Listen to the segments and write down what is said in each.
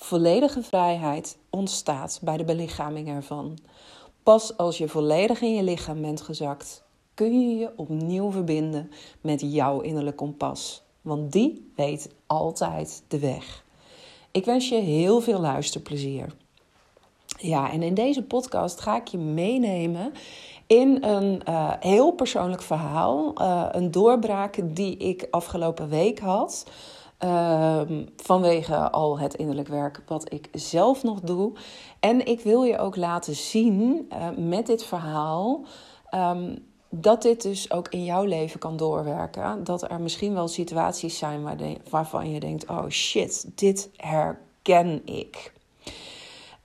Volledige vrijheid ontstaat bij de belichaming ervan. Pas als je volledig in je lichaam bent gezakt, kun je je opnieuw verbinden met jouw innerlijk kompas. Want die weet altijd de weg. Ik wens je heel veel luisterplezier. Ja, en in deze podcast ga ik je meenemen in een uh, heel persoonlijk verhaal. Uh, een doorbraak die ik afgelopen week had. Um, vanwege al het innerlijk werk wat ik zelf nog doe. En ik wil je ook laten zien uh, met dit verhaal. Um, dat dit dus ook in jouw leven kan doorwerken. Dat er misschien wel situaties zijn waar de, waarvan je denkt: oh shit, dit herken ik.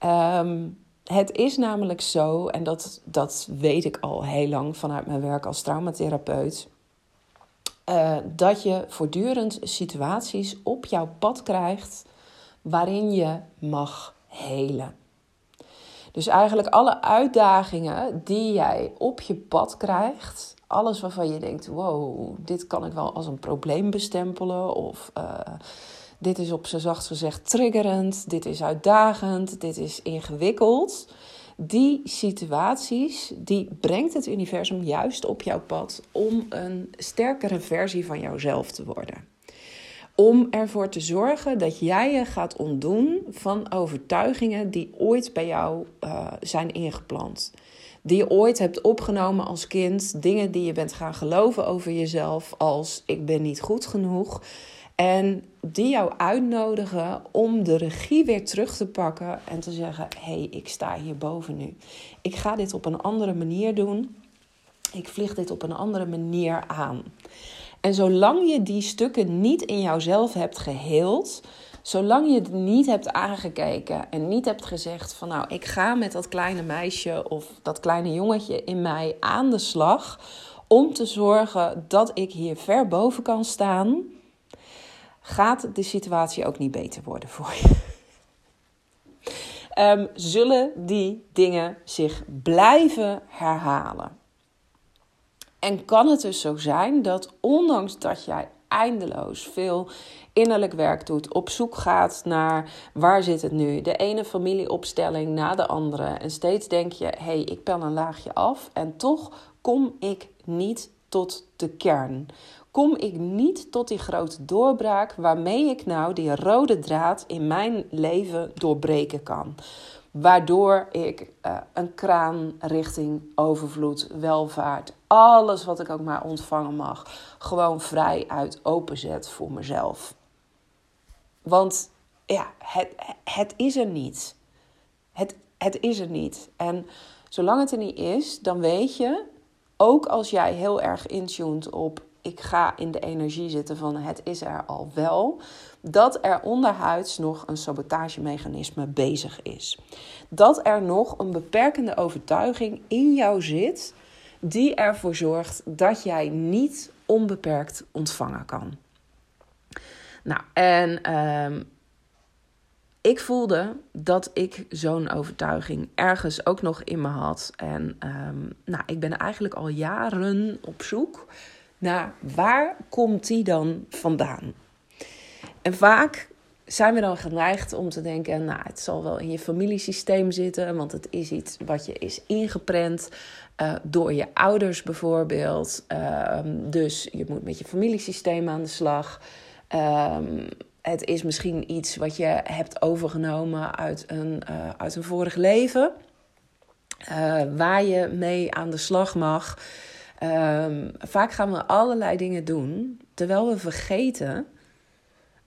Um, het is namelijk zo, en dat, dat weet ik al heel lang vanuit mijn werk als traumatherapeut. Uh, dat je voortdurend situaties op jouw pad krijgt waarin je mag helen. Dus eigenlijk alle uitdagingen die jij op je pad krijgt, alles waarvan je denkt: wow, dit kan ik wel als een probleem bestempelen, of uh, dit is op zijn zacht gezegd triggerend, dit is uitdagend, dit is ingewikkeld. Die situaties, die brengt het universum juist op jouw pad om een sterkere versie van jouzelf te worden. Om ervoor te zorgen dat jij je gaat ontdoen van overtuigingen die ooit bij jou uh, zijn ingeplant. Die je ooit hebt opgenomen als kind. Dingen die je bent gaan geloven over jezelf als ik ben niet goed genoeg. En die jou uitnodigen om de regie weer terug te pakken en te zeggen: hé, hey, ik sta hierboven nu. Ik ga dit op een andere manier doen. Ik vlieg dit op een andere manier aan. En zolang je die stukken niet in jouzelf hebt geheeld, zolang je het niet hebt aangekeken en niet hebt gezegd van nou, ik ga met dat kleine meisje of dat kleine jongetje in mij aan de slag om te zorgen dat ik hier ver boven kan staan, gaat de situatie ook niet beter worden voor je. Um, zullen die dingen zich blijven herhalen? En kan het dus zo zijn dat ondanks dat jij eindeloos veel innerlijk werk doet, op zoek gaat naar waar zit het nu, de ene familieopstelling na de andere, en steeds denk je: hé, hey, ik pel een laagje af, en toch kom ik niet tot de kern kom ik niet tot die grote doorbraak waarmee ik nou die rode draad in mijn leven doorbreken kan. Waardoor ik uh, een kraan richting overvloed, welvaart, alles wat ik ook maar ontvangen mag, gewoon vrij uit openzet voor mezelf. Want ja, het, het is er niet. Het, het is er niet. En zolang het er niet is, dan weet je, ook als jij heel erg intuned op ik ga in de energie zitten van het is er al wel, dat er onderhuids nog een sabotagemechanisme bezig is. Dat er nog een beperkende overtuiging in jou zit die ervoor zorgt dat jij niet onbeperkt ontvangen kan. Nou, en um, ik voelde dat ik zo'n overtuiging ergens ook nog in me had. En um, nou, ik ben eigenlijk al jaren op zoek naar waar komt die dan vandaan? En vaak zijn we dan geneigd om te denken, nou, het zal wel in je familiesysteem zitten, want het is iets wat je is ingeprent uh, door je ouders bijvoorbeeld. Uh, dus je moet met je familiesysteem aan de slag. Uh, het is misschien iets wat je hebt overgenomen uit een, uh, uit een vorig leven, uh, waar je mee aan de slag mag. Um, vaak gaan we allerlei dingen doen, terwijl we vergeten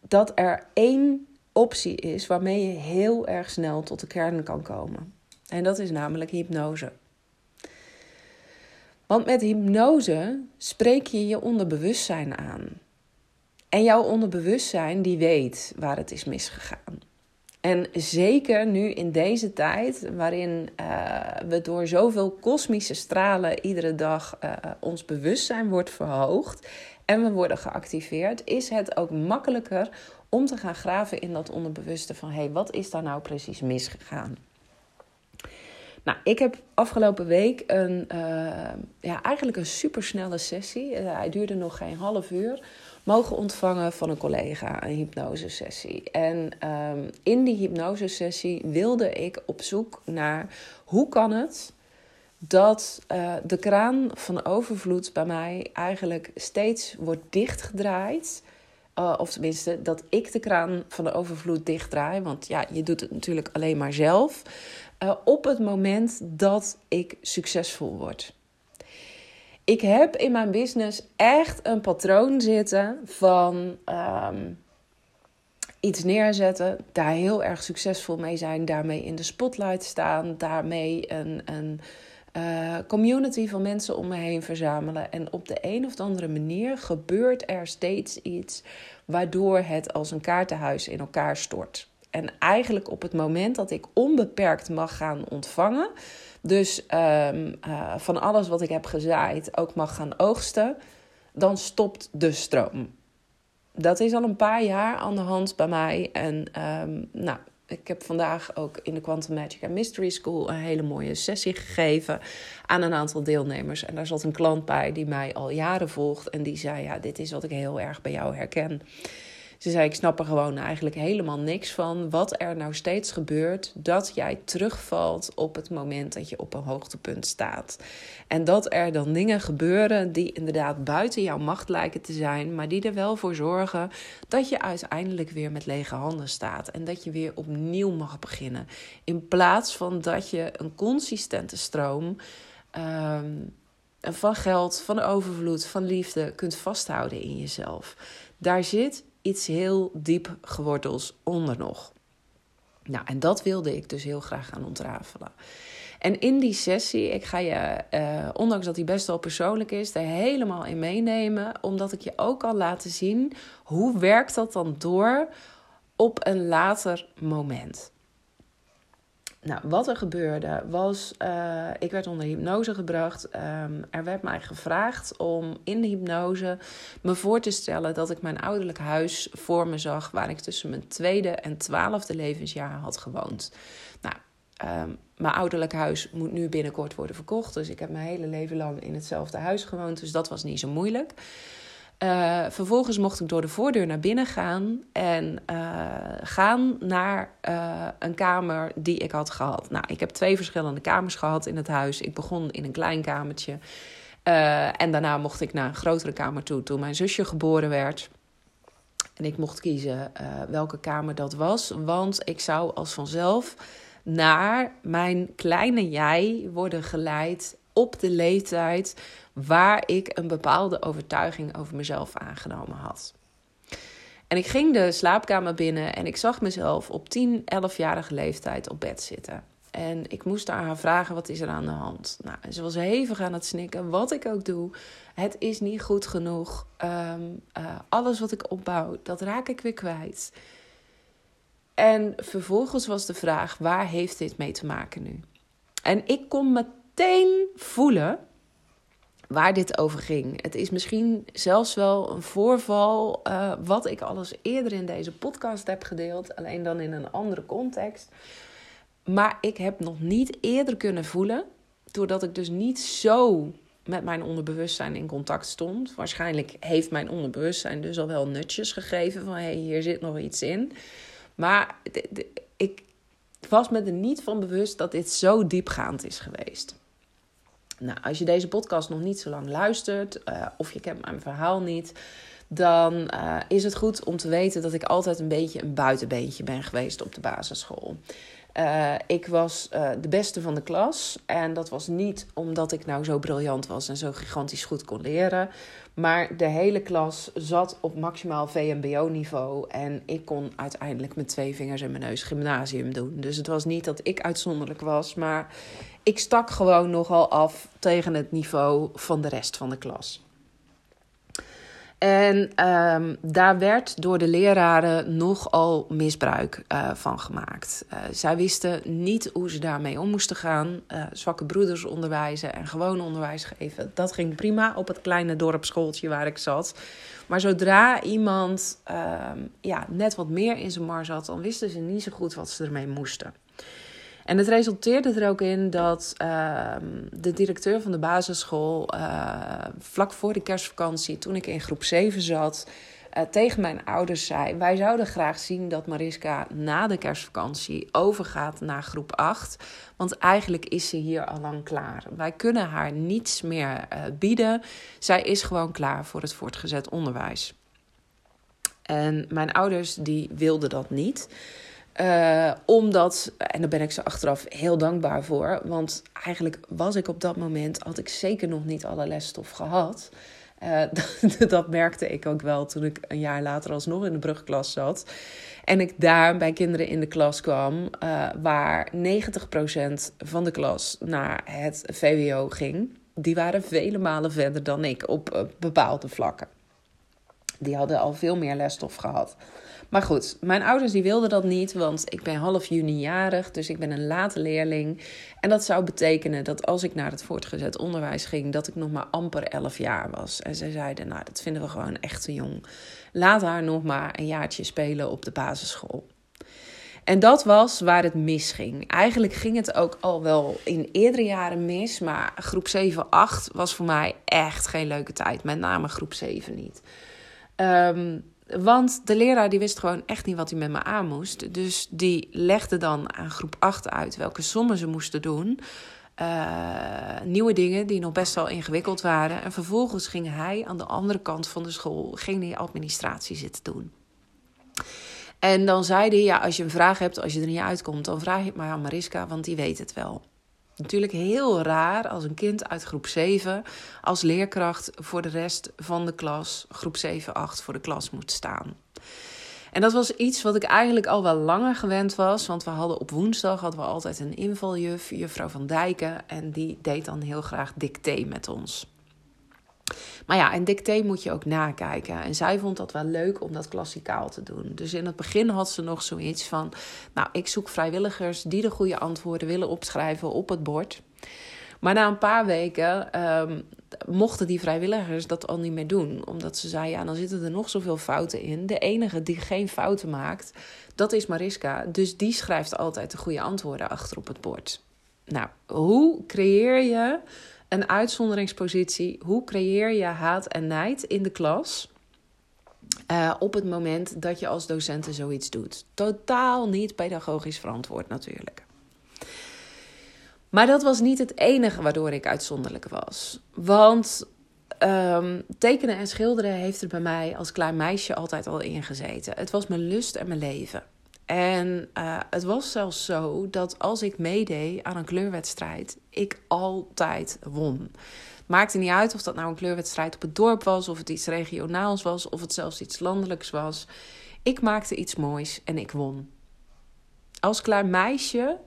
dat er één optie is waarmee je heel erg snel tot de kern kan komen. En dat is namelijk hypnose. Want met hypnose spreek je je onderbewustzijn aan. En jouw onderbewustzijn die weet waar het is misgegaan. En zeker nu in deze tijd, waarin uh, we door zoveel kosmische stralen iedere dag uh, ons bewustzijn wordt verhoogd en we worden geactiveerd, is het ook makkelijker om te gaan graven in dat onderbewuste van hé, hey, wat is daar nou precies misgegaan? Nou, ik heb afgelopen week een, uh, ja, eigenlijk een supersnelle sessie. hij duurde nog geen half uur mogen ontvangen van een collega, een hypnosesessie. En um, in die hypnosesessie wilde ik op zoek naar hoe kan het dat uh, de kraan van overvloed bij mij eigenlijk steeds wordt dichtgedraaid. Uh, of tenminste, dat ik de kraan van de overvloed dichtdraai. Want ja, je doet het natuurlijk alleen maar zelf. Uh, op het moment dat ik succesvol word ik heb in mijn business echt een patroon zitten van um, iets neerzetten, daar heel erg succesvol mee zijn, daarmee in de spotlight staan, daarmee een, een uh, community van mensen om me heen verzamelen. En op de een of andere manier gebeurt er steeds iets waardoor het als een kaartenhuis in elkaar stort. En eigenlijk op het moment dat ik onbeperkt mag gaan ontvangen, dus um, uh, van alles wat ik heb gezaaid ook mag gaan oogsten, dan stopt de stroom. Dat is al een paar jaar aan de hand bij mij. En um, nou, ik heb vandaag ook in de Quantum Magic and Mystery School een hele mooie sessie gegeven aan een aantal deelnemers. En daar zat een klant bij die mij al jaren volgt. En die zei: Ja, dit is wat ik heel erg bij jou herken. Ze zei: Ik snap er gewoon eigenlijk helemaal niks van. Wat er nou steeds gebeurt, dat jij terugvalt op het moment dat je op een hoogtepunt staat. En dat er dan dingen gebeuren die inderdaad buiten jouw macht lijken te zijn, maar die er wel voor zorgen dat je uiteindelijk weer met lege handen staat. En dat je weer opnieuw mag beginnen. In plaats van dat je een consistente stroom. Um, van geld, van overvloed, van liefde kunt vasthouden in jezelf. Daar zit iets heel diep gewortels onder nog. Nou, en dat wilde ik dus heel graag gaan ontrafelen. En in die sessie, ik ga je, eh, ondanks dat die best wel persoonlijk is, er helemaal in meenemen. Omdat ik je ook al laten zien hoe werkt dat dan door op een later moment. Nou, wat er gebeurde was, uh, ik werd onder hypnose gebracht. Um, er werd mij gevraagd om in de hypnose me voor te stellen dat ik mijn ouderlijk huis voor me zag, waar ik tussen mijn tweede en twaalfde levensjaar had gewoond. Nou, um, mijn ouderlijk huis moet nu binnenkort worden verkocht, dus ik heb mijn hele leven lang in hetzelfde huis gewoond, dus dat was niet zo moeilijk. Uh, vervolgens mocht ik door de voordeur naar binnen gaan en uh, gaan naar uh, een kamer die ik had gehad. Nou, ik heb twee verschillende kamers gehad in het huis. Ik begon in een klein kamertje en daarna mocht ik naar een grotere kamer toe toen mijn zusje geboren werd. En ik mocht kiezen welke kamer dat was, want ik zou als vanzelf naar mijn kleine jij worden geleid op de leeftijd waar ik een bepaalde overtuiging over mezelf aangenomen had. En ik ging de slaapkamer binnen en ik zag mezelf op 10, 11-jarige leeftijd op bed zitten. En ik moest aan haar vragen: wat is er aan de hand? Nou, ze was hevig aan het snikken. Wat ik ook doe, het is niet goed genoeg. Um, uh, alles wat ik opbouw, dat raak ik weer kwijt. En vervolgens was de vraag: waar heeft dit mee te maken nu? En ik kon meteen voelen waar dit over ging. Het is misschien zelfs wel een voorval uh, wat ik alles eerder in deze podcast heb gedeeld, alleen dan in een andere context. Maar ik heb nog niet eerder kunnen voelen, doordat ik dus niet zo met mijn onderbewustzijn in contact stond. Waarschijnlijk heeft mijn onderbewustzijn dus al wel nutjes gegeven van hé, hey, hier zit nog iets in. Maar ik was me er niet van bewust dat dit zo diepgaand is geweest. Nou, als je deze podcast nog niet zo lang luistert uh, of je kent mijn verhaal niet, dan uh, is het goed om te weten dat ik altijd een beetje een buitenbeentje ben geweest op de basisschool. Uh, ik was de beste van de klas. En dat was niet omdat ik nou zo briljant was en zo gigantisch goed kon leren. Maar de hele klas zat op maximaal VMBO-niveau. En ik kon uiteindelijk met twee vingers in mijn neus gymnasium doen. Dus het was niet dat ik uitzonderlijk was, maar ik stak gewoon nogal af tegen het niveau van de rest van de klas. En ehm, daar werd door de leraren nogal misbruik uh, van gemaakt. Uh, zij wisten niet hoe ze daarmee om moesten gaan. Uh, zwakke broeders onderwijzen en gewoon onderwijs geven. Dat ging prima op het kleine dorpsschooltje waar ik zat. Maar zodra iemand ehm, ja, net wat meer in zijn mars had, dan wisten ze niet zo goed wat ze ermee moesten. En het resulteerde er ook in dat uh, de directeur van de basisschool uh, vlak voor de kerstvakantie, toen ik in groep 7 zat, uh, tegen mijn ouders zei: Wij zouden graag zien dat Mariska na de kerstvakantie overgaat naar groep 8. Want eigenlijk is ze hier al lang klaar. Wij kunnen haar niets meer uh, bieden. Zij is gewoon klaar voor het voortgezet onderwijs. En mijn ouders die wilden dat niet. Uh, omdat, en daar ben ik ze achteraf heel dankbaar voor. Want eigenlijk was ik op dat moment, had ik zeker nog niet alle lesstof gehad. Dat, dat, merkte ik ook wel toen ik een jaar later alsnog in de brugklas zat. En ik daar bij kinderen in de klas kwam, uh, waar 90% van de klas naar het VWO ging. Die waren vele malen verder dan ik op bepaalde vlakken. Die hadden al veel meer lesstof gehad. Maar goed, mijn ouders die wilden dat niet, want ik ben half juni jarig, dus ik ben een late leerling. En dat zou betekenen dat als ik naar het voortgezet onderwijs ging, dat ik nog maar amper 11 jaar was. En zij zeiden, nou, dat vinden we gewoon echt te jong. Laat haar nog maar een jaartje spelen op de basisschool. En dat was waar het misging. Eigenlijk ging het ook al wel in eerdere jaren mis. Maar groep 7, 8 was voor mij echt geen leuke tijd. Met name groep 7 niet. Um, want de leraar die wist gewoon echt niet wat hij met me aan moest. Dus die legde dan aan groep 8 uit welke sommen ze moesten doen. Uh, nieuwe dingen die nog best wel ingewikkeld waren. En vervolgens ging hij aan de andere kant van de school ging die administratie zitten doen. En dan zei hij, ja, als je een vraag hebt, als je er niet uitkomt, dan vraag je het maar aan Mariska, want die weet het wel. Natuurlijk heel raar als een kind uit groep 7 als leerkracht voor de rest van de klas, groep 7, 8, voor de klas moet staan. En dat was iets wat ik eigenlijk al wel langer gewend was. Want we hadden op woensdag hadden we altijd een invaljuf, juffrouw van Dijken. En die deed dan heel graag dicté met ons. Maar ja, en dicté moet je ook nakijken. En zij vond dat wel leuk om dat klassikaal te doen. Dus in het begin had ze nog zoiets van: Nou, ik zoek vrijwilligers die de goede antwoorden willen opschrijven op het bord. Maar na een paar weken um, mochten die vrijwilligers dat al niet meer doen. Omdat ze zeiden, ja, dan zitten er nog zoveel fouten in. De enige die geen fouten maakt, dat is Mariska. Dus die schrijft altijd de goede antwoorden achter op het bord. Nou, hoe creëer je een uitzonderingspositie. Hoe creëer je haat en nijd in de klas? Uh, op het moment dat je als docenten zoiets doet. Totaal niet pedagogisch verantwoord natuurlijk. Maar dat was niet het enige waardoor ik uitzonderlijk was. Want um, tekenen en schilderen heeft er bij mij als klein meisje altijd al ingezeten. Het was mijn lust en mijn leven. En uh, het was zelfs zo dat als ik meedeed aan een kleurwedstrijd, ik altijd won. Maakte niet uit of dat nou een kleurwedstrijd op het dorp was, of het iets regionaals was, of het zelfs iets landelijks was. Ik maakte iets moois en ik won. Als klein meisje,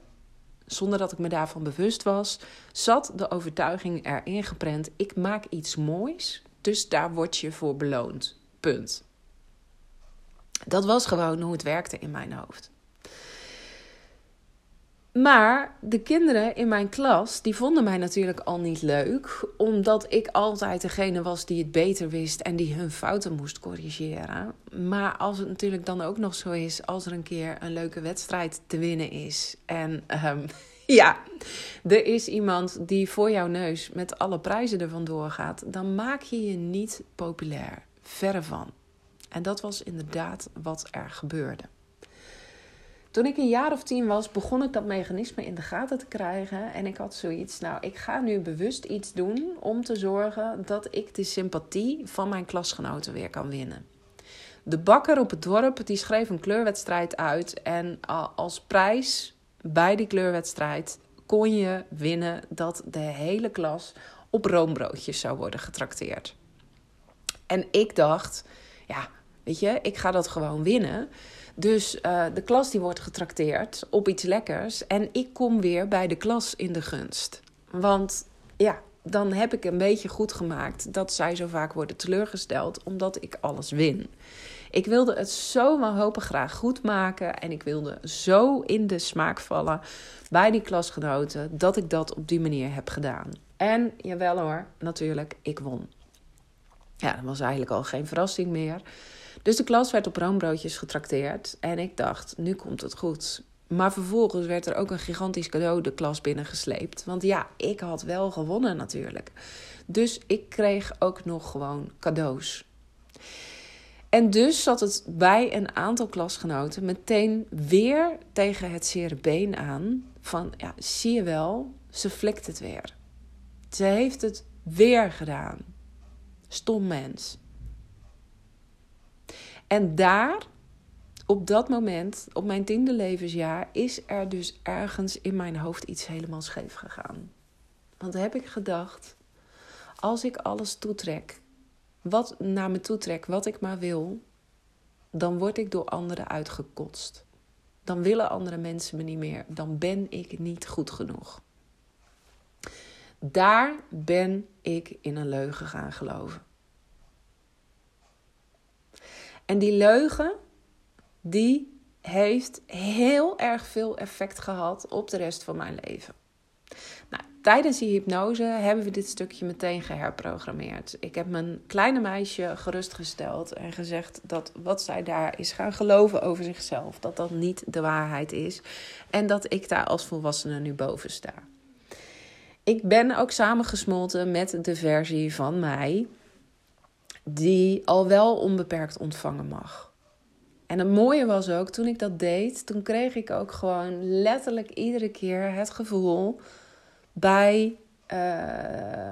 zonder dat ik me daarvan bewust was, zat de overtuiging erin geprent: ik maak iets moois, dus daar word je voor beloond. Punt. Dat was gewoon hoe het werkte in mijn hoofd. Maar de kinderen in mijn klas, die vonden mij natuurlijk al niet leuk, omdat ik altijd degene was die het beter wist en die hun fouten moest corrigeren. Maar als het natuurlijk dan ook nog zo is, als er een keer een leuke wedstrijd te winnen is en um, ja, er is iemand die voor jouw neus met alle prijzen ervan doorgaat, dan maak je je niet populair. Verre van. En dat was inderdaad wat er gebeurde. Toen ik een jaar of tien was, begon ik dat mechanisme in de gaten te krijgen. En ik had zoiets, nou, ik ga nu bewust iets doen om te zorgen dat ik de sympathie van mijn klasgenoten weer kan winnen. De bakker op het dorp die schreef een kleurwedstrijd uit. En als prijs bij die kleurwedstrijd kon je winnen dat de hele klas op roombroodjes zou worden getrakteerd. En ik dacht, ja, Ik ga dat gewoon winnen. Dus uh, de klas die wordt getrakteerd op iets lekkers. En ik kom weer bij de klas in de gunst. Want ja, dan heb ik een beetje goed gemaakt dat zij zo vaak worden teleurgesteld, omdat ik alles win. Ik wilde het zo wanhopig graag goed maken en ik wilde zo in de smaak vallen bij die klasgenoten dat ik dat op die manier heb gedaan. En jawel hoor, natuurlijk, ik won. Ja, dat was eigenlijk al geen verrassing meer. Dus de klas werd op roombroodjes getrakteerd en ik dacht, nu komt het goed. Maar vervolgens werd er ook een gigantisch cadeau de klas binnengesleept. Want ja, ik had wel gewonnen natuurlijk. Dus ik kreeg ook nog gewoon cadeaus. En dus zat het bij een aantal klasgenoten meteen weer tegen het zere been aan. Van ja, zie je wel, ze flikt het weer. Ze heeft het weer gedaan. Stom mens. En daar, op dat moment, op mijn tiende levensjaar, is er dus ergens in mijn hoofd iets helemaal scheef gegaan. Want heb ik gedacht, als ik alles toetrek, wat naar me toetrek, wat ik maar wil, dan word ik door anderen uitgekotst. Dan willen andere mensen me niet meer. Dan ben ik niet goed genoeg. Daar ben ik in een leugen gaan geloven. En die leugen, die heeft heel erg veel effect gehad op de rest van mijn leven. Nou, tijdens die hypnose hebben we dit stukje meteen geherprogrammeerd. Ik heb mijn kleine meisje gerustgesteld en gezegd dat wat zij daar is gaan geloven over zichzelf, dat dat niet de waarheid is en dat ik daar als volwassene nu boven sta. Ik ben ook samengesmolten met de versie van mij die al wel onbeperkt ontvangen mag. En het mooie was ook, toen ik dat deed, toen kreeg ik ook gewoon letterlijk iedere keer het gevoel bij, uh,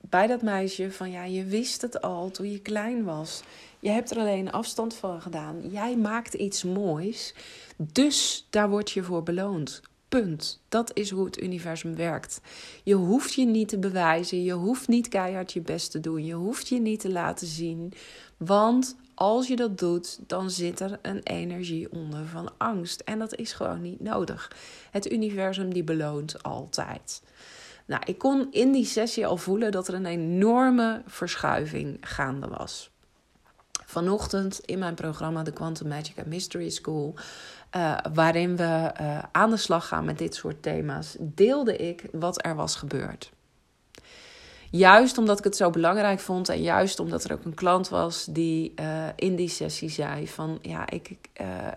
bij dat meisje van ja, je wist het al toen je klein was. Je hebt er alleen afstand van gedaan. Jij maakt iets moois, dus daar word je voor beloond. Punt. Dat is hoe het universum werkt. Je hoeft je niet te bewijzen. Je hoeft niet keihard je best te doen. Je hoeft je niet te laten zien. Want als je dat doet, dan zit er een energie onder van angst. En dat is gewoon niet nodig. Het universum die beloont altijd. Nou, ik kon in die sessie al voelen dat er een enorme verschuiving gaande was. Vanochtend in mijn programma The Quantum Magic and Mystery School uh, waarin we uh, aan de slag gaan met dit soort thema's, deelde ik wat er was gebeurd. Juist omdat ik het zo belangrijk vond en juist omdat er ook een klant was die uh, in die sessie zei van ja, ik,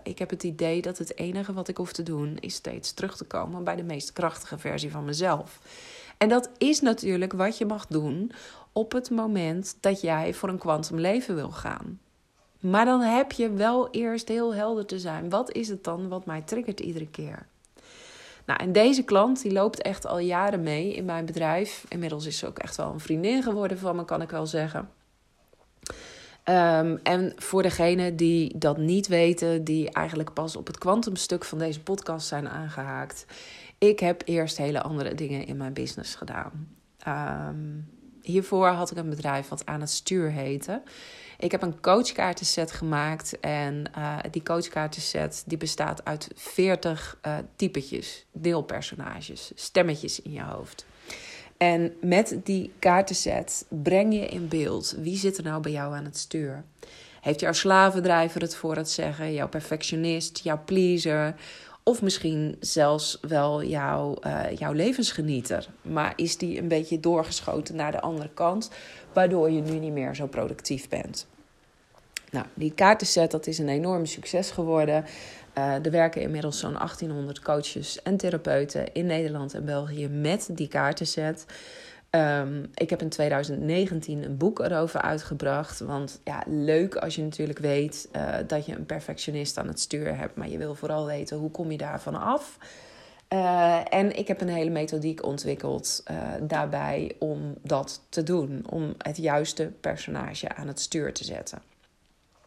ik heb het idee dat het enige wat ik hoef te doen is steeds terug te komen bij de meest krachtige versie van mezelf. En dat is natuurlijk wat je mag doen op het moment dat jij voor een kwantum leven wil gaan. Maar dan heb je wel eerst heel helder te zijn. Wat is het dan wat mij triggert iedere keer? Nou, en deze klant die loopt echt al jaren mee in mijn bedrijf. Inmiddels is ze ook echt wel een vriendin geworden van me, kan ik wel zeggen. Um, en voor degenen die dat niet weten, die eigenlijk pas op het kwantumstuk van deze podcast zijn aangehaakt. Ik heb eerst hele andere dingen in mijn business gedaan. Um, hiervoor had ik een bedrijf wat aan het stuur heette. Ik heb een coachkaartenset gemaakt en uh, die coachkaartenset die bestaat uit 40 uh, eh, typetjes, deelpersonages, stemmetjes in je hoofd. En met die kaartenset breng je in beeld wie zit er nou bij jou aan het stuur. Heeft jouw slavendrijver het voor het zeggen, jouw perfectionist, jouw pleaser of misschien zelfs wel jouw, uh, jouw levensgenieter. Maar is die een beetje doorgeschoten naar de andere kant, waardoor je nu niet meer zo productief bent. Nou, die kaartenset, dat is een enorm succes geworden. Uh, er werken inmiddels zo'n 1800 coaches en therapeuten in Nederland en België met die kaartenset. Um, ik heb in 2019 een boek erover uitgebracht. Want ja, leuk als je natuurlijk weet uh, dat je een perfectionist aan het stuur hebt. Maar je wil vooral weten hoe kom je daarvan af. Uh, en ik heb een hele methodiek ontwikkeld uh, daarbij om dat te doen. Om het juiste personage aan het stuur te zetten.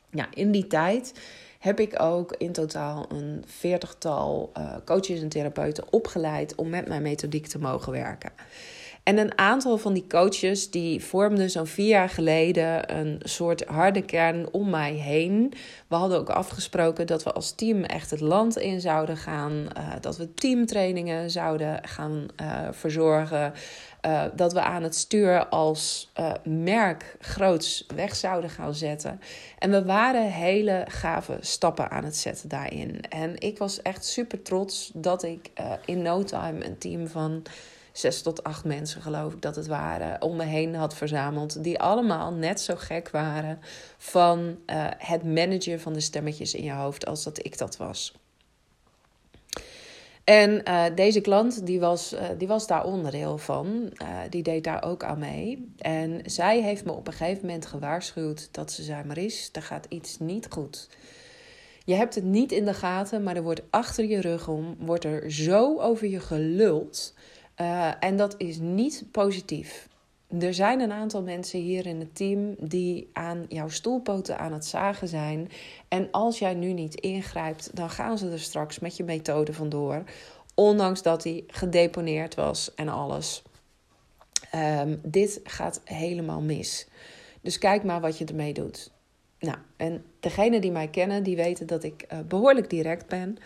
Ja, in die tijd heb ik ook in totaal een veertigtal coaches en therapeuten opgeleid om met mijn methodiek te mogen werken. En een aantal van die coaches die vormden zo'n vier jaar geleden een soort harde kern om mij heen. We hadden ook afgesproken dat we als team echt het land in zouden gaan. Uh, dat we teamtrainingen zouden gaan uh, verzorgen. Uh, dat we aan het stuur als merk groots weg zouden gaan zetten. En we waren hele gave stappen aan het zetten daarin. En ik was echt super trots dat ik in no time een team van zes tot acht mensen, geloof ik dat het waren, om me heen had verzameld. Die allemaal net zo gek waren van uh, het managen van de stemmetjes in je hoofd als dat ik dat was. En uh, deze klant, die was, uh, die was daar onderdeel van. die deed daar ook aan mee. En zij heeft me op een gegeven moment gewaarschuwd dat ze zei: Maries, er gaat iets niet goed. Je hebt het niet in de gaten, maar er wordt achter je rug om, wordt er zo over je geluld. Uh, en dat is niet positief. Er zijn een aantal mensen hier in het team die aan jouw stoelpoten aan het zagen zijn. En als jij nu niet ingrijpt, dan gaan ze er straks met je methode vandoor. Ondanks dat hij gedeponeerd was en alles. Um, dit gaat helemaal mis. Dus kijk maar wat je ermee doet. Nou, en degenen die mij kennen, die weten dat ik uh, behoorlijk direct ben.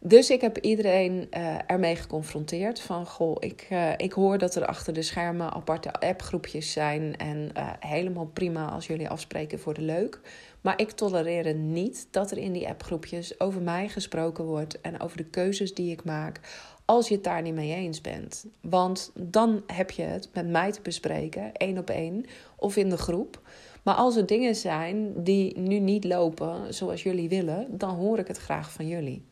Dus ik heb iedereen uh, ermee geconfronteerd. Van goh, ik, uh, ik hoor dat er achter de schermen aparte appgroepjes zijn. En uh, helemaal prima als jullie afspreken voor de leuk. Maar ik tolereer niet dat er in die appgroepjes over mij gesproken wordt. En over de keuzes die ik maak. Als je het daar niet mee eens bent. Want dan heb je het met mij te bespreken, één op één of in de groep. Maar als er dingen zijn die nu niet lopen zoals jullie willen, dan hoor ik het graag van jullie.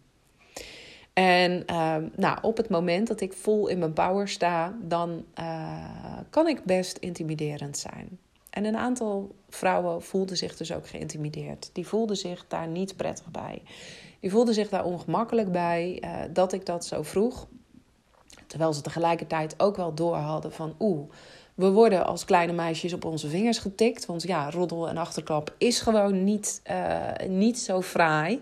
En uh, nou, op het moment dat ik vol in mijn power sta, dan uh, kan ik best intimiderend zijn. En een aantal vrouwen voelden zich dus ook geïntimideerd. Die voelden zich daar niet prettig bij. Die voelden zich daar ongemakkelijk bij uh, dat ik dat zo vroeg. Terwijl ze tegelijkertijd ook wel door hadden van oeh, we worden als kleine meisjes op onze vingers getikt. Want ja, roddel en achterklap is gewoon niet, uh, niet zo fraai.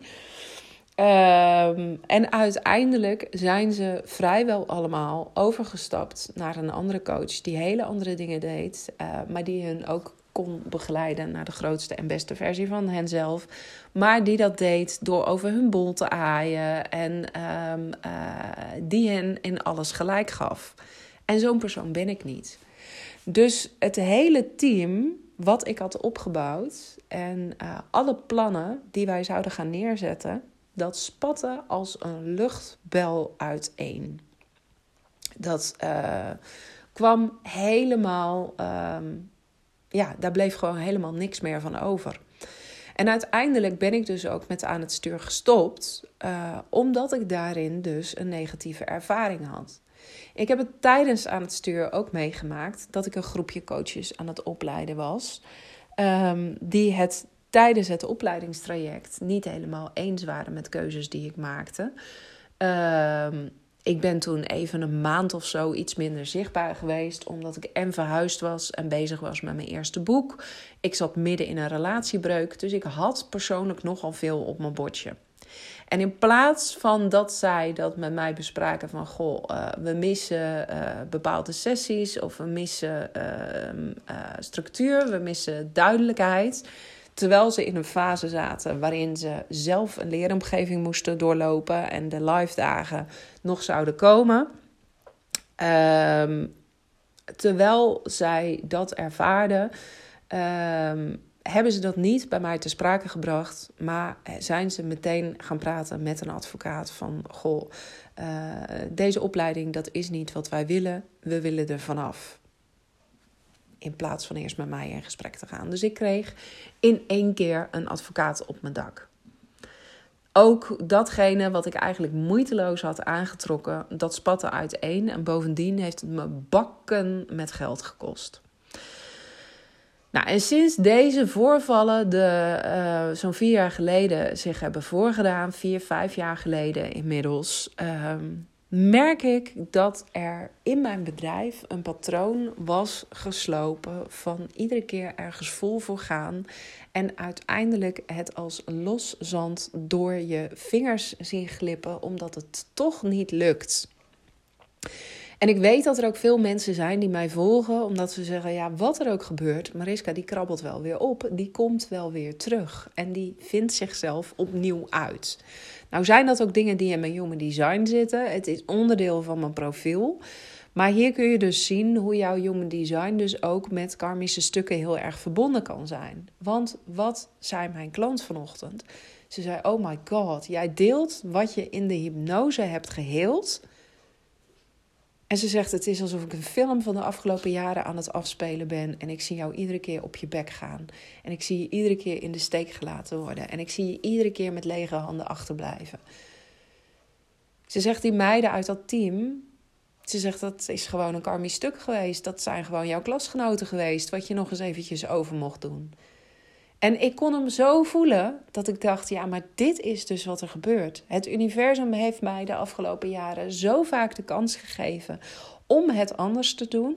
Um, en uiteindelijk zijn ze vrijwel allemaal overgestapt naar een andere coach die hele andere dingen deed, uh, maar die hun ook kon begeleiden naar de grootste en beste versie van henzelf. Maar die dat deed door over hun bol te aaien en um, uh, die hen in alles gelijk gaf. En zo'n persoon ben ik niet. Dus het hele team wat ik had opgebouwd en uh, alle plannen die wij zouden gaan neerzetten dat spatte als een luchtbel uiteen. Dat uh, kwam helemaal, uh, ja, daar bleef gewoon helemaal niks meer van over. En uiteindelijk ben ik dus ook met aan het stuur gestopt, uh, omdat ik daarin dus een negatieve ervaring had. Ik heb het tijdens aan het stuur ook meegemaakt dat ik een groepje coaches aan het opleiden was, um, die het tijdens het opleidingstraject niet helemaal eens waren met keuzes die ik maakte. Um, ik ben toen even een maand of zo iets minder zichtbaar geweest, omdat ik en verhuisd was en bezig was met mijn eerste boek. Ik zat midden in een relatiebreuk, dus ik had persoonlijk nogal veel op mijn bordje. En in plaats van dat zij dat met mij bespraken van goh, uh, we missen uh, bepaalde sessies of we missen uh, structuur, we missen duidelijkheid Terwijl ze in een fase zaten waarin ze zelf een leeromgeving moesten doorlopen en de live dagen nog zouden komen. Um, terwijl zij dat ervaarden, um, hebben ze dat niet bij mij te sprake gebracht, maar zijn ze meteen gaan praten met een advocaat van goh, uh, deze opleiding dat is niet wat wij willen, we willen er vanaf. In plaats van eerst met mij in gesprek te gaan. Dus ik kreeg in één keer een advocaat op mijn dak. Ook datgene wat ik eigenlijk moeiteloos had aangetrokken, dat spatte uiteen. En bovendien heeft het me bakken met geld gekost. Nou, en sinds deze voorvallen de, uh, zo'n vier jaar geleden zich hebben voorgedaan, vier, vijf jaar geleden inmiddels, uh, merk ik dat er in mijn bedrijf een patroon was geslopen van iedere keer ergens vol voor gaan en uiteindelijk het als los zand door je vingers zien glippen omdat het toch niet lukt. En ik weet dat er ook veel mensen zijn die mij volgen, omdat ze zeggen: ja, wat er ook gebeurt, Mariska die krabbelt wel weer op, die komt wel weer terug en die vindt zichzelf opnieuw uit. Nou zijn dat ook dingen die in mijn human design zitten. Het is onderdeel van mijn profiel. Maar hier kun je dus zien hoe jouw human design dus ook met karmische stukken heel erg verbonden kan zijn. Want wat zei mijn klant vanochtend? Ze zei: Oh my god, jij deelt wat je in de hypnose hebt geheeld en ze zegt: Het is alsof ik een film van de afgelopen jaren aan het afspelen ben. En ik zie jou iedere keer op je bek gaan. En ik zie je iedere keer in de steek gelaten worden. En ik zie je iedere keer met lege handen achterblijven. Ze zegt: Die meiden uit dat team. Ze zegt dat is gewoon een karmisch stuk geweest. Dat zijn gewoon jouw klasgenoten geweest. Wat je nog eens eventjes over mocht doen. En ik kon hem zo voelen dat ik dacht: ja, maar dit is dus wat er gebeurt. Het universum heeft mij de afgelopen jaren zo vaak de kans gegeven om het anders te doen.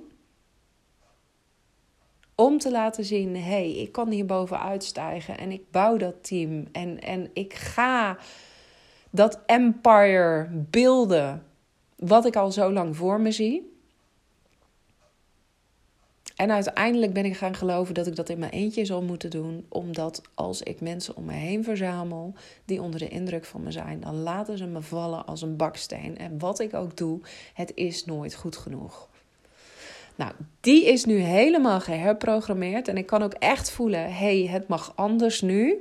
Om te laten zien: hé, hey, ik kan hier bovenuit stijgen en ik bouw dat team. En, en ik ga dat empire beelden wat ik al zo lang voor me zie. En uiteindelijk ben ik gaan geloven dat ik dat in mijn eentje zal moeten doen. Omdat als ik mensen om me heen verzamel die onder de indruk van me zijn, dan laten ze me vallen als een baksteen. En wat ik ook doe, het is nooit goed genoeg. Nou, die is nu helemaal geherprogrammeerd. En ik kan ook echt voelen: hé, hey, het mag anders nu.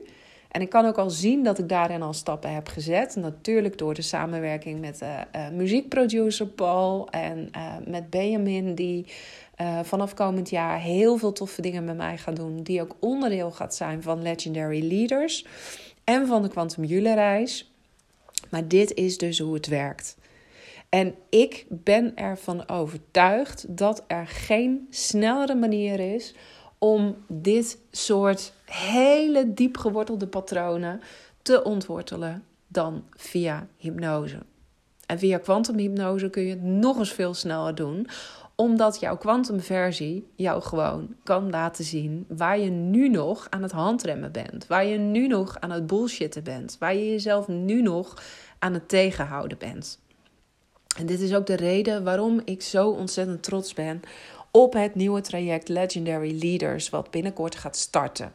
En ik kan ook al zien dat ik daarin al stappen heb gezet. Natuurlijk door de samenwerking met uh, muziekproducer Paul en uh, met Benjamin, die vanaf komend jaar heel veel toffe dingen met mij gaat doen. Die ook onderdeel gaat zijn van Legendary Leaders en van de Quantum Jule reis. Maar dit is dus hoe het werkt. En ik ben ervan overtuigd dat er geen snellere manier is om dit soort hele diep gewortelde patronen te ontwortelen dan via hypnose. En via kwantumhypnose kun je het nog eens veel sneller doen, omdat jouw kwantumversie jou gewoon kan laten zien waar je nu nog aan het handremmen bent. Waar je nu nog aan het bullshitten bent. Waar je jezelf nu nog aan het tegenhouden bent. En dit is ook de reden waarom ik zo ontzettend trots ben op het nieuwe traject Legendary Leaders, wat binnenkort gaat starten.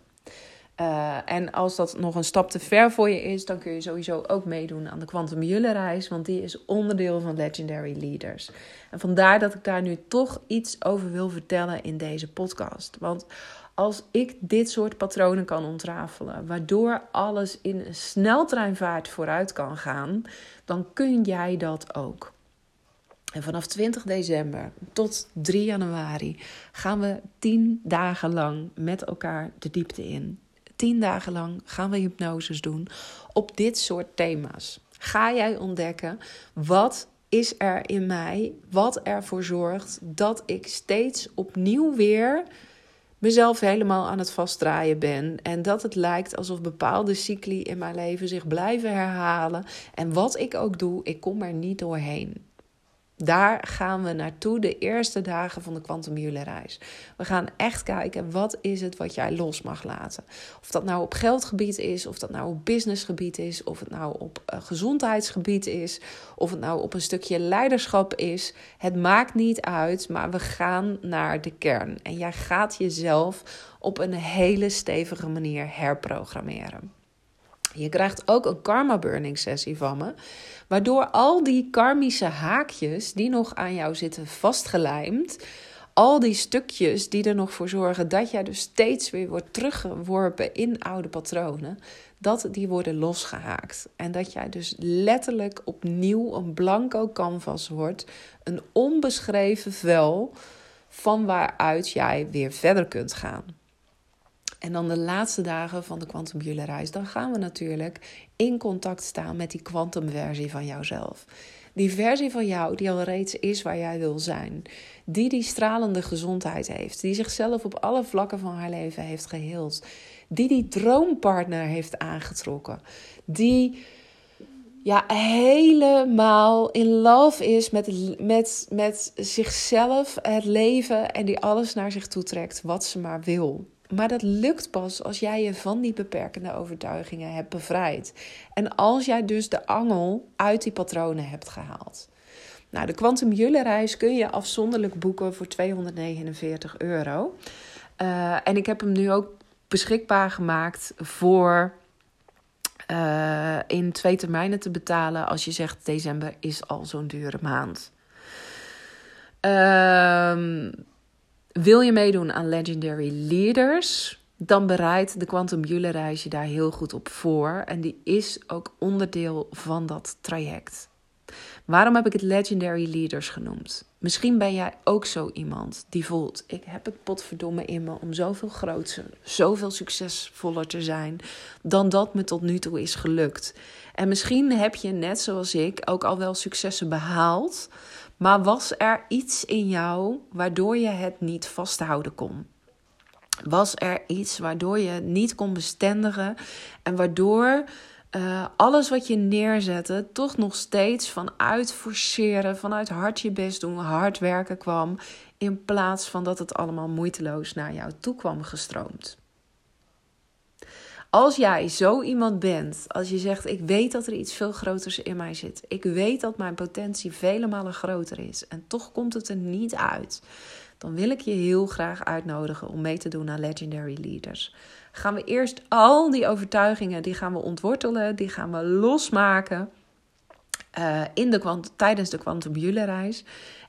Uh, en als dat nog een stap te ver voor je is, dan kun je sowieso ook meedoen aan de Quantum Julle reis, want die is onderdeel van Legendary Leaders. En vandaar dat ik daar nu toch iets over wil vertellen in deze podcast. Want als ik dit soort patronen kan ontrafelen, waardoor alles in een sneltreinvaart vooruit kan gaan, dan kun jij dat ook. En vanaf 20 december tot 3 januari gaan we 10 dagen lang met elkaar de diepte in tien dagen lang gaan we hypnoses doen op dit soort thema's. Ga jij ontdekken wat is er in mij, wat ervoor zorgt dat ik steeds opnieuw weer mezelf helemaal aan het vastdraaien ben. En dat het lijkt alsof bepaalde cycli in mijn leven zich blijven herhalen. En wat ik ook doe, ik kom er niet doorheen. Daar gaan we naartoe de eerste dagen van de Quantum reis. We gaan echt kijken wat is het wat jij los mag laten. Of dat nou op geldgebied is, of dat nou op businessgebied is, of het nou op uh, gezondheidsgebied is, of het nou op een stukje leiderschap is. Het maakt niet uit, maar we gaan naar de kern. En jij gaat jezelf op een hele stevige manier herprogrammeren. Je krijgt ook een karma burning sessie van me. Waardoor al die karmische haakjes die nog aan jou zitten vastgelijmd. Al die stukjes die er nog voor zorgen dat jij dus steeds weer wordt teruggeworpen in oude patronen. Dat die worden losgehaakt. En dat jij dus letterlijk opnieuw een blanco canvas wordt. Een onbeschreven vel van waaruit jij weer verder kunt gaan. En dan de laatste dagen van de Quantum reis, dan gaan we natuurlijk in contact staan met die kwantumversie van jouzelf. Die versie van jou die al reeds is waar jij wil zijn. Die die stralende gezondheid heeft. Die zichzelf op alle vlakken van haar leven heeft geheeld. Die die droompartner heeft aangetrokken. Die ja, helemaal in love is met, met, met zichzelf, het leven en die alles naar zich toe trekt wat ze maar wil. Maar dat lukt pas als jij je van die beperkende overtuigingen hebt bevrijd. En als jij dus de angel uit die patronen hebt gehaald. Nou, de Quantum Jule reis kun je afzonderlijk boeken voor 249 euro. Uh, en ik heb hem nu ook beschikbaar gemaakt voor uh, in twee termijnen te betalen als je zegt december is al zo'n dure maand. Uh, wil je meedoen aan Legendary Leaders? Dan bereidt de Quantum Jule reis je daar heel goed op voor. En die is ook onderdeel van dat traject. Waarom heb ik het Legendary Leaders genoemd? Misschien ben jij ook zo iemand die voelt: ik heb het potverdomme in me om zoveel groter, zoveel succesvoller te zijn dan dat me tot nu toe is gelukt. En misschien heb je, net zoals ik, ook al wel successen behaald, maar was er iets in jou waardoor je het niet vasthouden kon? Was er iets waardoor je niet kon bestendigen en waardoor uh, alles wat je neerzette toch nog steeds vanuit forceren, vanuit hard je best doen, hard werken kwam, in plaats van dat het allemaal moeiteloos naar jou toe kwam gestroomd. Als jij zo iemand bent, als je zegt: Ik weet dat er iets veel groters in mij zit, ik weet dat mijn potentie vele malen groter is. En toch komt het er niet uit, dan wil ik je heel graag uitnodigen om mee te doen aan Legendary Leaders. Gaan we eerst al die overtuigingen, die gaan we ontwortelen, die gaan we losmaken uh, in de, tijdens de Quantum reis.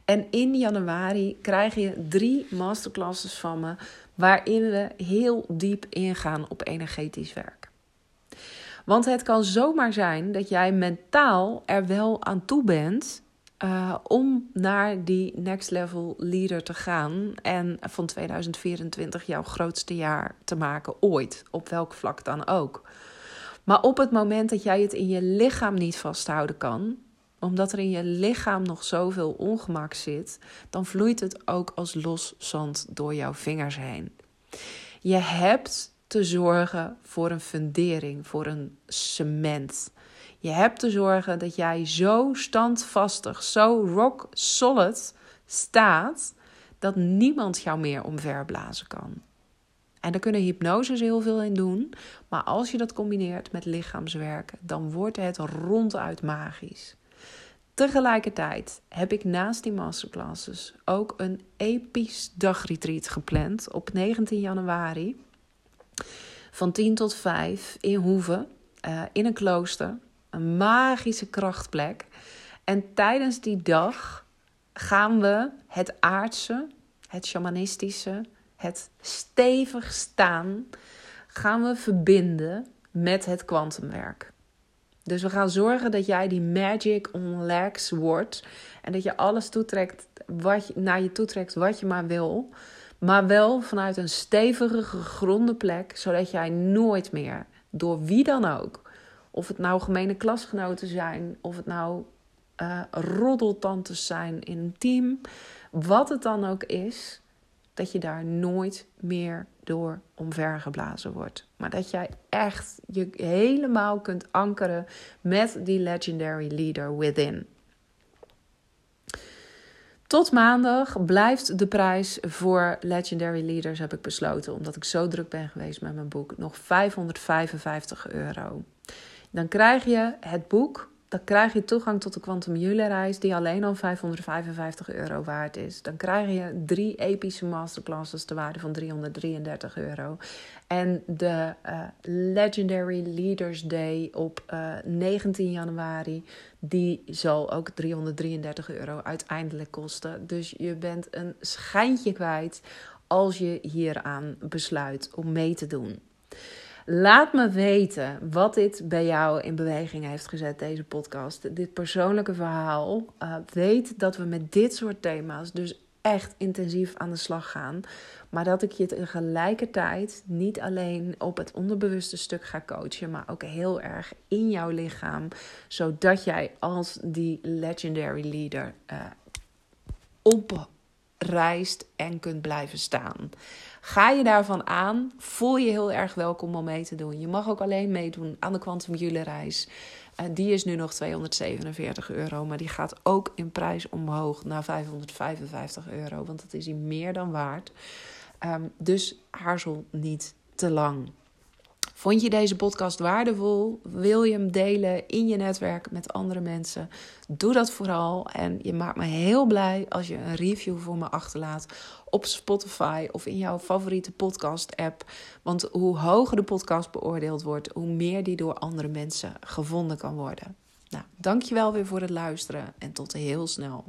En in januari krijg je drie masterclasses van me, waarin we heel diep ingaan op energetisch werk. Want het kan zomaar zijn dat jij mentaal er wel aan toe bent uh, om naar die next level leader te gaan en van 2024 jouw grootste jaar te maken ooit, op welk vlak dan ook. Maar op het moment dat jij het in je lichaam niet vasthouden kan, omdat er in je lichaam nog zoveel ongemak zit, dan vloeit het ook als los zand door jouw vingers heen. Je hebt te zorgen voor een fundering, voor een cement. Je hebt te zorgen dat jij zo standvastig, zo rock solid staat dat niemand jou meer omverblazen kan. En daar kunnen hypnoses heel veel in doen, maar als je dat combineert met lichaamswerken, dan wordt het ronduit magisch. Tegelijkertijd heb ik naast die masterclasses ook een episch dagretreat gepland op 19 januari van 10 tot 5 in Hoeve, uh, in een klooster een magische krachtplek. En tijdens die dag gaan we het aardse, het shamanistische, het stevig staan, gaan we verbinden met het kwantumwerk. Dus we gaan zorgen dat jij die magic legs wordt en dat je alles toetrekt wat je, naar je toetrekt wat je maar wil, maar wel vanuit een stevige gegronde plek, zodat jij nooit meer door wie dan ook of het nou gemene klasgenoten zijn, of het nou uh, roddeltantes zijn in een team. Wat het dan ook is, dat je daar nooit meer door omvergeblazen wordt. Maar dat jij echt je helemaal kunt ankeren met die legendary leader within. Tot maandag blijft de prijs voor Legendary Leaders, heb ik besloten, omdat ik zo druk ben geweest met mijn boek, nog 555 euro. Dan krijg je het boek, dan krijg je toegang tot de Quantum Jule reis, die alleen al 555 euro waard is. Dan krijg je drie epische masterclasses te waarde van 333 euro. En de uh, Legendary Leaders Day op uh, eh, 19 januari, die zal ook 333 euro uiteindelijk kosten. Dus je bent een schijntje kwijt als je hieraan besluit om mee te doen. Laat me weten wat dit bij jou in beweging heeft gezet, deze podcast. Dit persoonlijke verhaal. Uh, weet dat we met dit soort thema's dus echt intensief aan de slag gaan. Maar dat ik je tegelijkertijd niet alleen op het onderbewuste stuk ga coachen, maar ook heel erg in jouw lichaam. Zodat jij als die legendary leader uh, opreist en kunt blijven staan. Ga je daarvan aan, voel je heel erg welkom om mee te doen. Je mag ook alleen meedoen aan de Quantum Jule reis. Uh, die is nu nog 247 euro, maar die gaat ook in prijs omhoog naar 555 euro, want dat is hij meer dan waard. Um, dus aarzel niet te lang. Vond je deze podcast waardevol? Wil je hem delen in je netwerk met andere mensen? Doe dat vooral. En je maakt me heel blij als je een review voor me achterlaat op Spotify of in jouw favoriete podcast-app. Want hoe hoger de podcast beoordeeld wordt, hoe meer die door andere mensen gevonden kan worden. Nou, dankjewel weer voor het luisteren en tot heel snel.